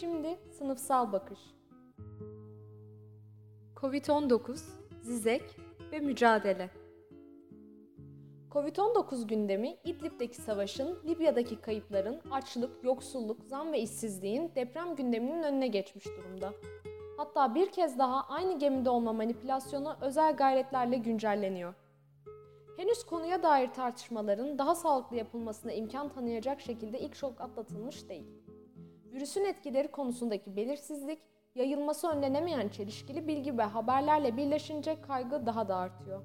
Şimdi sınıfsal bakış. Covid-19, Zizek ve mücadele. Covid-19 gündemi İdlib'deki savaşın, Libya'daki kayıpların, açlık, yoksulluk, zam ve işsizliğin deprem gündeminin önüne geçmiş durumda. Hatta bir kez daha aynı gemide olma manipülasyonu özel gayretlerle güncelleniyor. Henüz konuya dair tartışmaların daha sağlıklı yapılmasına imkan tanıyacak şekilde ilk şok atlatılmış değil. Virüsün etkileri konusundaki belirsizlik, yayılması önlenemeyen çelişkili bilgi ve haberlerle birleşince kaygı daha da artıyor.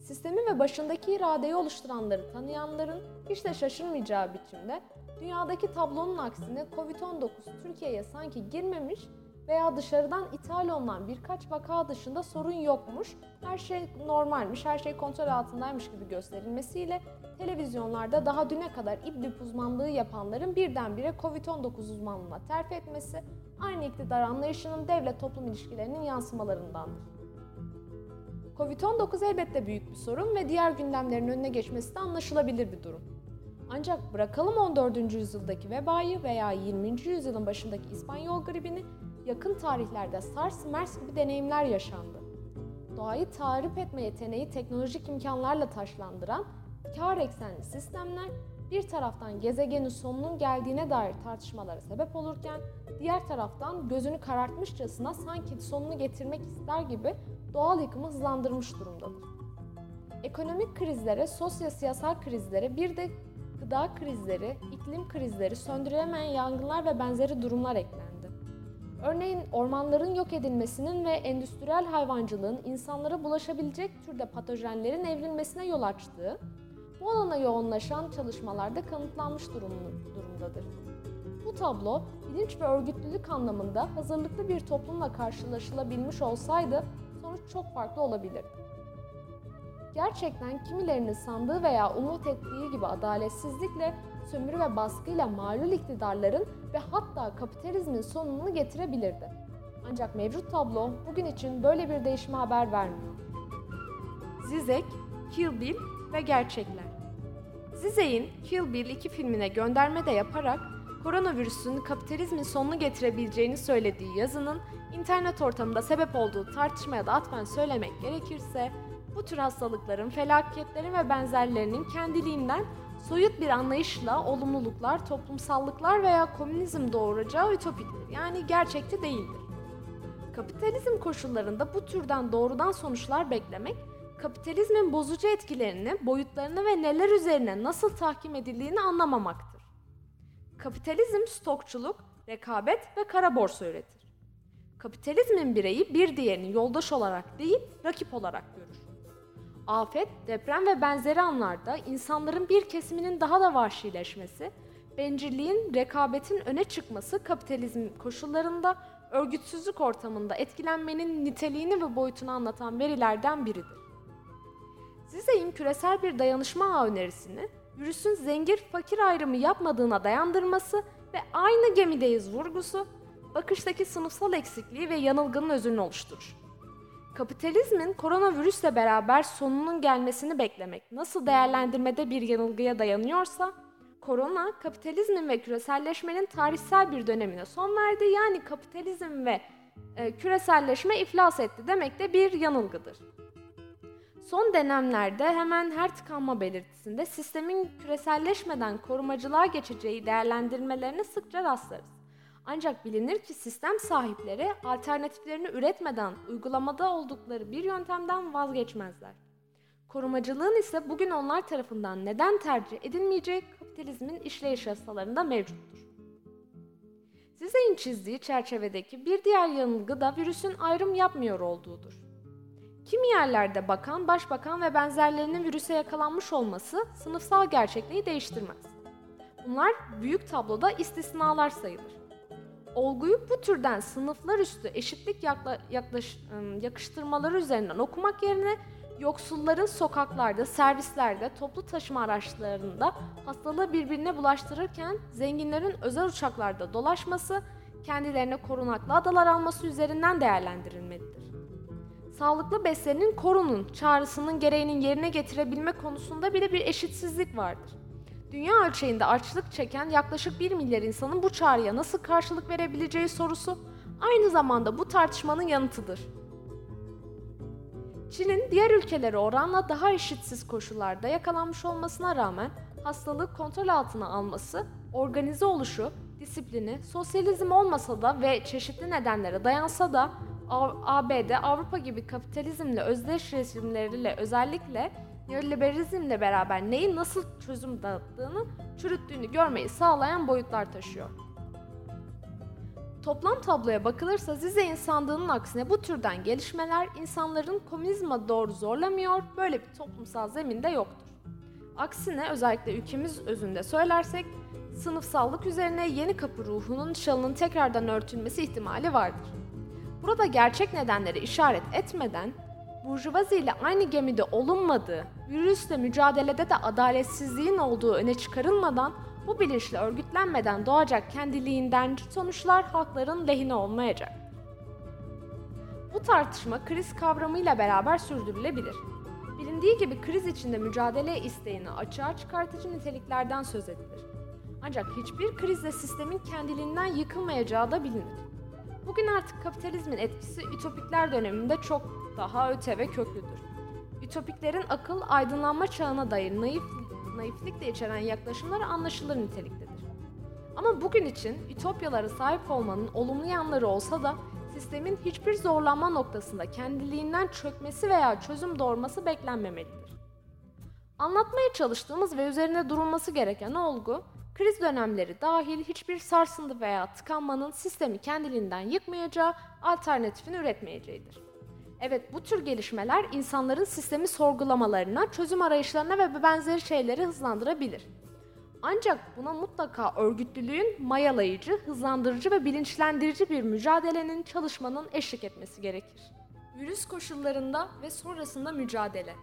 Sistemi ve başındaki iradeyi oluşturanları tanıyanların hiç de şaşırmayacağı biçimde dünyadaki tablonun aksine Covid-19 Türkiye'ye sanki girmemiş veya dışarıdan ithal olunan birkaç vaka dışında sorun yokmuş, her şey normalmiş, her şey kontrol altındaymış gibi gösterilmesiyle televizyonlarda daha düne kadar İdlib uzmanlığı yapanların birdenbire Covid-19 uzmanlığına terfi etmesi aynı iktidar anlayışının devlet toplum ilişkilerinin yansımalarındandır. Covid-19 elbette büyük bir sorun ve diğer gündemlerin önüne geçmesi de anlaşılabilir bir durum. Ancak bırakalım 14. yüzyıldaki vebayı veya 20. yüzyılın başındaki İspanyol gribini yakın tarihlerde SARS, MERS gibi deneyimler yaşandı. Doğayı tarif etme yeteneği teknolojik imkanlarla taşlandıran kar eksenli sistemler bir taraftan gezegenin sonunun geldiğine dair tartışmalara sebep olurken diğer taraftan gözünü karartmışçasına sanki sonunu getirmek ister gibi doğal yıkımı hızlandırmış durumdadır. Ekonomik krizlere, sosyo-siyasal krizlere bir de gıda krizleri, iklim krizleri, söndürülemeyen yangınlar ve benzeri durumlar eklendi. Örneğin ormanların yok edilmesinin ve endüstriyel hayvancılığın insanlara bulaşabilecek türde patojenlerin evrilmesine yol açtığı, bu alana yoğunlaşan çalışmalarda kanıtlanmış durumdadır. Bu tablo, bilinç ve örgütlülük anlamında hazırlıklı bir toplumla karşılaşılabilmiş olsaydı sonuç çok farklı olabilir. Gerçekten kimilerinin sandığı veya umut ettiği gibi adaletsizlikle sömürü ve baskıyla malul iktidarların ve hatta kapitalizmin sonunu getirebilirdi. Ancak mevcut tablo bugün için böyle bir değişime haber vermiyor. Zizek, Kill Bill ve Gerçekler Zizek'in Kill Bill 2 filmine gönderme de yaparak koronavirüsün kapitalizmin sonunu getirebileceğini söylediği yazının internet ortamında sebep olduğu tartışmaya da atfen söylemek gerekirse bu tür hastalıkların, felaketlerin ve benzerlerinin kendiliğinden soyut bir anlayışla olumluluklar, toplumsallıklar veya komünizm doğuracağı ütopiktir. Yani gerçekçi değildir. Kapitalizm koşullarında bu türden doğrudan sonuçlar beklemek, kapitalizmin bozucu etkilerini, boyutlarını ve neler üzerine nasıl tahkim edildiğini anlamamaktır. Kapitalizm stokçuluk, rekabet ve kara borsa üretir. Kapitalizmin bireyi bir diğerini yoldaş olarak değil, rakip olarak görür. Afet, deprem ve benzeri anlarda insanların bir kesiminin daha da vahşileşmesi, bencilliğin, rekabetin öne çıkması kapitalizm koşullarında örgütsüzlük ortamında etkilenmenin niteliğini ve boyutunu anlatan verilerden biridir. Zizek'in küresel bir dayanışma ağı önerisini virüsün zengin fakir ayrımı yapmadığına dayandırması ve aynı gemideyiz vurgusu, bakıştaki sınıfsal eksikliği ve yanılgının özünü oluşturur. Kapitalizmin koronavirüsle beraber sonunun gelmesini beklemek nasıl değerlendirmede bir yanılgıya dayanıyorsa, korona kapitalizmin ve küreselleşmenin tarihsel bir dönemine son verdi. Yani kapitalizm ve e, küreselleşme iflas etti demek de bir yanılgıdır. Son dönemlerde hemen her tıkanma belirtisinde sistemin küreselleşmeden korumacılığa geçeceği değerlendirmelerine sıkça rastlarız. Ancak bilinir ki sistem sahipleri alternatiflerini üretmeden uygulamada oldukları bir yöntemden vazgeçmezler. Korumacılığın ise bugün onlar tarafından neden tercih edilmeyeceği kapitalizmin işleyiş yasalarında mevcuttur. Zizek'in çizdiği çerçevedeki bir diğer yanılgı da virüsün ayrım yapmıyor olduğudur. Kimi yerlerde bakan, başbakan ve benzerlerinin virüse yakalanmış olması sınıfsal gerçekliği değiştirmez. Bunlar büyük tabloda istisnalar sayılır olguyu bu türden sınıflar üstü eşitlik yakla, yaklaş, yakıştırmaları üzerinden okumak yerine yoksulların sokaklarda, servislerde, toplu taşıma araçlarında hastalığı birbirine bulaştırırken zenginlerin özel uçaklarda dolaşması, kendilerine korunaklı adalar alması üzerinden değerlendirilmelidir. Sağlıklı beslenin korunun çağrısının gereğinin yerine getirebilme konusunda bile bir eşitsizlik vardır. Dünya ölçeğinde açlık çeken yaklaşık 1 milyar insanın bu çağrıya nasıl karşılık verebileceği sorusu aynı zamanda bu tartışmanın yanıtıdır. Çin'in diğer ülkelere oranla daha eşitsiz koşullarda yakalanmış olmasına rağmen hastalığı kontrol altına alması, organize oluşu, disiplini, sosyalizm olmasa da ve çeşitli nedenlere dayansa da ABD, Avrupa gibi kapitalizmle özdeş rejimleriyle özellikle neoliberalizmle beraber neyi nasıl çözüm dağıttığını, çürüttüğünü görmeyi sağlayan boyutlar taşıyor. Toplam tabloya bakılırsa Zizek'in sandığının aksine bu türden gelişmeler insanların komünizme doğru zorlamıyor, böyle bir toplumsal zeminde yoktur. Aksine özellikle ülkemiz özünde söylersek, sınıfsallık üzerine yeni kapı ruhunun şalının tekrardan örtülmesi ihtimali vardır. Burada gerçek nedenleri işaret etmeden, Burjuvazi ile aynı gemide olunmadığı, virüsle mücadelede de adaletsizliğin olduğu öne çıkarılmadan bu bilinçle örgütlenmeden doğacak kendiliğinden sonuçlar halkların lehine olmayacak. Bu tartışma kriz kavramıyla beraber sürdürülebilir. Bilindiği gibi kriz içinde mücadele isteğini açığa çıkartıcı niteliklerden söz edilir. Ancak hiçbir krizle sistemin kendiliğinden yıkılmayacağı da bilinir. Bugün artık kapitalizmin etkisi ütopikler döneminde çok daha öte ve köklüdür. Ütopiklerin akıl aydınlanma çağına dair naif naiflik de içeren yaklaşımları anlaşılır niteliktedir. Ama bugün için ütopyalara sahip olmanın olumlu yanları olsa da sistemin hiçbir zorlanma noktasında kendiliğinden çökmesi veya çözüm doğurması beklenmemelidir. Anlatmaya çalıştığımız ve üzerine durulması gereken olgu, kriz dönemleri dahil hiçbir sarsıntı veya tıkanmanın sistemi kendiliğinden yıkmayacağı, alternatifini üretmeyeceğidir. Evet bu tür gelişmeler insanların sistemi sorgulamalarına, çözüm arayışlarına ve benzeri şeyleri hızlandırabilir. Ancak buna mutlaka örgütlülüğün mayalayıcı, hızlandırıcı ve bilinçlendirici bir mücadelenin, çalışmanın eşlik etmesi gerekir. Virüs koşullarında ve sonrasında mücadele.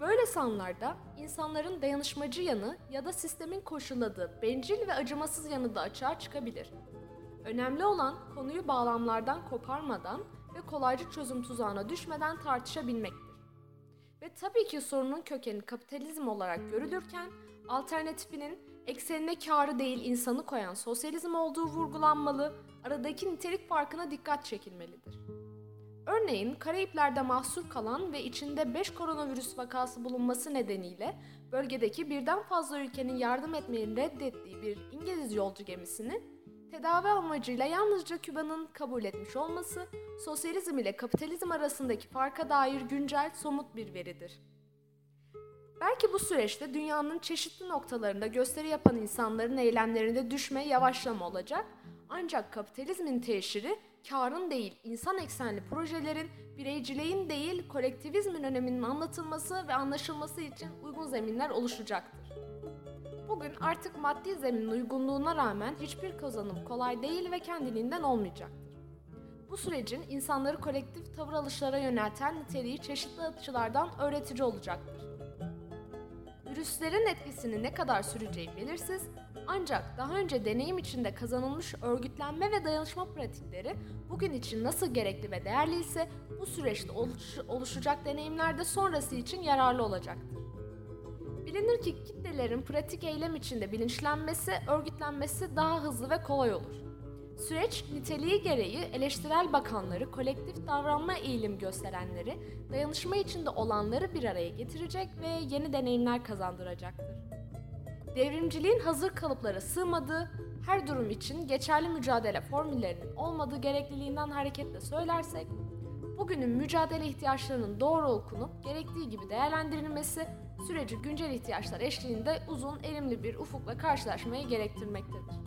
Böyle sanlarda insanların dayanışmacı yanı ya da sistemin koşulladığı bencil ve acımasız yanı da açığa çıkabilir. Önemli olan konuyu bağlamlardan koparmadan ve kolaycı çözüm tuzağına düşmeden tartışabilmektir. Ve tabii ki sorunun kökeni kapitalizm olarak görülürken alternatifinin eksenine karı değil insanı koyan sosyalizm olduğu vurgulanmalı, aradaki nitelik farkına dikkat çekilmelidir. Örneğin Karayipler'de mahsur kalan ve içinde 5 koronavirüs vakası bulunması nedeniyle bölgedeki birden fazla ülkenin yardım etmeyi reddettiği bir İngiliz yolcu gemisini tedavi amacıyla yalnızca Küba'nın kabul etmiş olması, sosyalizm ile kapitalizm arasındaki farka dair güncel, somut bir veridir. Belki bu süreçte dünyanın çeşitli noktalarında gösteri yapan insanların eylemlerinde düşme, yavaşlama olacak. Ancak kapitalizmin teşhiri karın değil, insan eksenli projelerin, bireyciliğin değil, kolektivizmin öneminin anlatılması ve anlaşılması için uygun zeminler oluşacaktır. Bugün artık maddi zeminin uygunluğuna rağmen hiçbir kazanım kolay değil ve kendiliğinden olmayacaktır. Bu sürecin insanları kolektif tavır alışlara yönelten niteliği çeşitli açılardan öğretici olacaktır. Virüslerin etkisini ne kadar süreceği belirsiz ancak daha önce deneyim içinde kazanılmış örgütlenme ve dayanışma pratikleri bugün için nasıl gerekli ve değerli ise bu süreçte oluş, oluşacak deneyimler de sonrası için yararlı olacaktır. Bilinir ki kitlelerin pratik eylem içinde bilinçlenmesi, örgütlenmesi daha hızlı ve kolay olur. Süreç niteliği gereği eleştirel bakanları, kolektif davranma eğilim gösterenleri, dayanışma içinde olanları bir araya getirecek ve yeni deneyimler kazandıracaktır. Devrimciliğin hazır kalıplara sığmadığı, her durum için geçerli mücadele formüllerinin olmadığı gerekliliğinden hareketle söylersek, bugünün mücadele ihtiyaçlarının doğru okunup gerektiği gibi değerlendirilmesi süreci güncel ihtiyaçlar eşliğinde uzun, elimli bir ufukla karşılaşmayı gerektirmektedir.